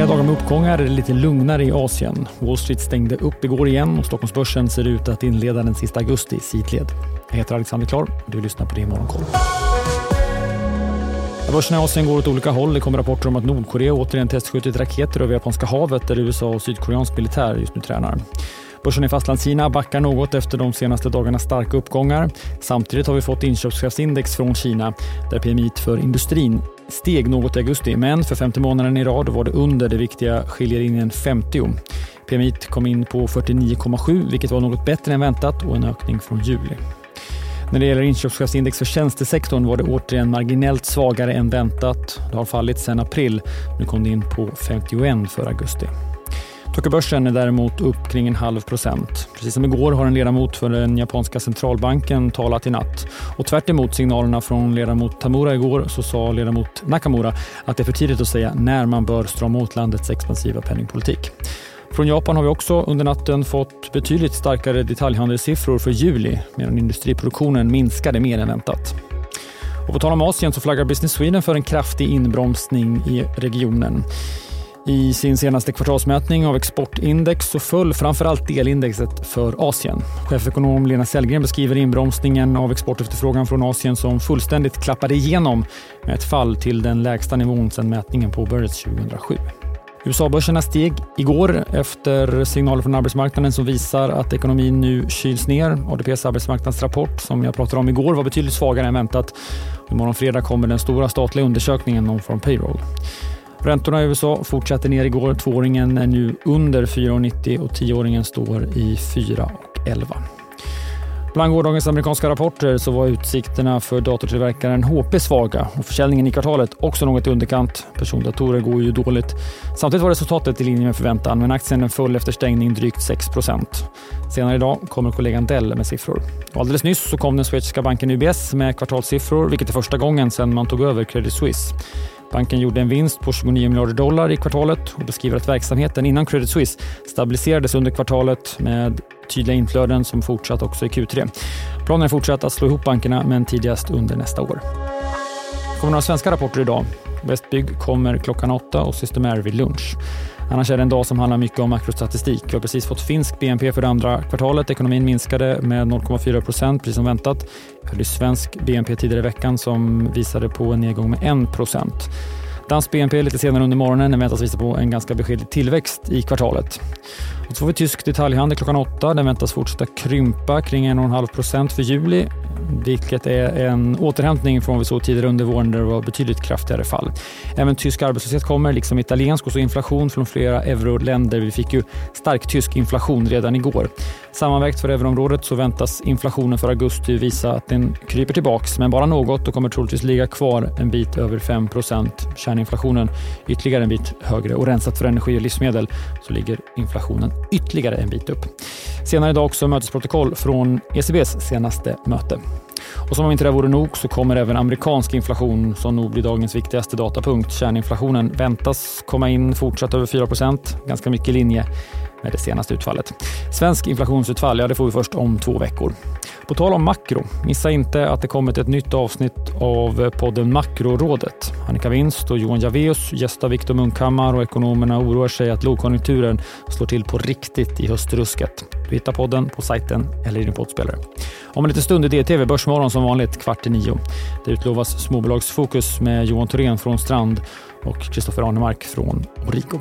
flera dagar med uppgångar är det lite lugnare i Asien. Wall Street stängde upp igår igen och Stockholmsbörsen ser ut att inleda den sista augusti i sidled. Jag heter Alexander Klar och du lyssnar på det i Morgonkoll. Börserna i Asien går åt olika håll. Det kommer rapporter om att Nordkorea återigen testskjutit raketer över Japanska havet där USA och sydkoreansk militär just nu tränar. Börsen i Fastlandskina backar något efter de senaste dagarnas starka uppgångar. Samtidigt har vi fått inköpschefsindex från Kina där PMI för industrin steg något i augusti, men för femte månaden i rad var det under det viktiga skiljelinjen 50. PMI kom in på 49,7 vilket var något bättre än väntat och en ökning från juli. När det gäller inköpschefsindex för tjänstesektorn var det återigen marginellt svagare än väntat. Det har fallit sedan april. Nu kom det in på 51 för augusti. Tokyobörsen är däremot upp kring en halv procent. Precis som igår har en ledamot för den japanska centralbanken talat i natt. Och tvärt signalerna från ledamot Tamura igår så sa ledamot Nakamura att det är för tidigt att säga när man bör strama åt landets expansiva penningpolitik. Från Japan har vi också under natten fått betydligt starkare detaljhandelssiffror för juli medan industriproduktionen minskade mer än väntat. Och på tal om Asien så flaggar Business Sweden för en kraftig inbromsning i regionen. I sin senaste kvartalsmätning av exportindex så föll framförallt delindexet för Asien. Chefekonom Lena Sellgren beskriver inbromsningen av exportefterfrågan från Asien som fullständigt klappade igenom med ett fall till den lägsta nivån sedan mätningen påbörjades 2007. USA-börserna steg igår efter signaler från arbetsmarknaden som visar att ekonomin nu kyls ner. ADPs arbetsmarknadsrapport som jag pratade om igår var betydligt svagare än väntat. Imorgon fredag kommer den stora statliga undersökningen om Form payroll. Räntorna i USA fortsätter ner igår. Tvååringen är nu under 4,90 och tioåringen står i 4,11. Bland gårdagens amerikanska rapporter så var utsikterna för datortillverkaren HP svaga och försäljningen i kvartalet också något i underkant. Persondatorer går ju dåligt. Samtidigt var resultatet i linje med förväntan, men aktien föll efter stängning drygt 6% Senare idag kommer kollegan Dell med siffror. Och alldeles nyss så kom den schweiziska banken UBS med kvartalssiffror, vilket är första gången sedan man tog över Credit Suisse. Banken gjorde en vinst på 29 miljarder dollar i kvartalet och beskriver att verksamheten innan Credit Suisse stabiliserades under kvartalet med tydliga inflöden som fortsatt också i Q3. Planen är fortsatt att slå ihop bankerna, men tidigast under nästa år. Det kommer några svenska rapporter idag. Westbygg kommer klockan åtta och Systemair vid lunch. Annars är det en dag som handlar mycket om makrostatistik. Vi har precis fått finsk BNP för det andra kvartalet. Ekonomin minskade med 0,4 procent, precis som väntat. Vi hade svensk BNP tidigare i veckan som visade på en nedgång med 1 procent. Dansk BNP lite senare under morgonen den väntas visa på en ganska beskedlig tillväxt i kvartalet. Och så får vi tysk detaljhandel klockan åtta. Den väntas fortsätta krympa kring 1,5 procent för juli vilket är en återhämtning från vad vi såg tidigare under våren där det var betydligt kraftigare fall. Även tysk arbetslöshet kommer, liksom italiensk och så inflation från flera euroländer. Vi fick ju stark tysk inflation redan igår. Sammanvägt för euroområdet så väntas inflationen för augusti visa att den kryper tillbaks, men bara något och kommer troligtvis ligga kvar en bit över 5% Kärninflationen ytterligare en bit högre och rensat för energi och livsmedel så ligger inflationen ytterligare en bit upp. Senare idag också mötesprotokoll från ECBs senaste möte. Och som om inte det vore nog så kommer även amerikansk inflation som nog blir dagens viktigaste datapunkt. Kärninflationen väntas komma in fortsatt över 4% ganska mycket i linje med det senaste utfallet. Svensk inflationsutfall, ja det får vi först om två veckor. På tal om makro, missa inte att det kommit ett nytt avsnitt av podden Makrorådet. Annika Winst och Johan Javeus gästar Viktor Munkhammar och ekonomerna oroar sig att lågkonjunkturen slår till på riktigt i höstrusket. Du hittar podden på sajten eller i din poddspelare. Om en liten stund är DTV Börsmorgon som vanligt kvart i nio. Det utlovas småbolagsfokus med Johan Thorén från Strand och Kristoffer Arnemark från Origo.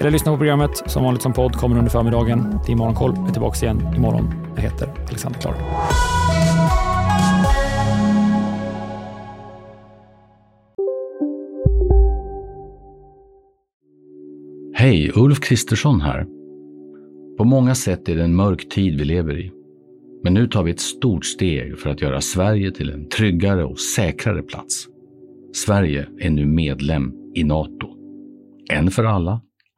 Eller lyssna på programmet som vanligt som podd kommer under förmiddagen. Det är Morgonkoll. Jag är tillbaka igen imorgon. Jag heter Alexander Klar. Hej, Ulf Kristersson här. På många sätt är det en mörk tid vi lever i. Men nu tar vi ett stort steg för att göra Sverige till en tryggare och säkrare plats. Sverige är nu medlem i Nato. En för alla,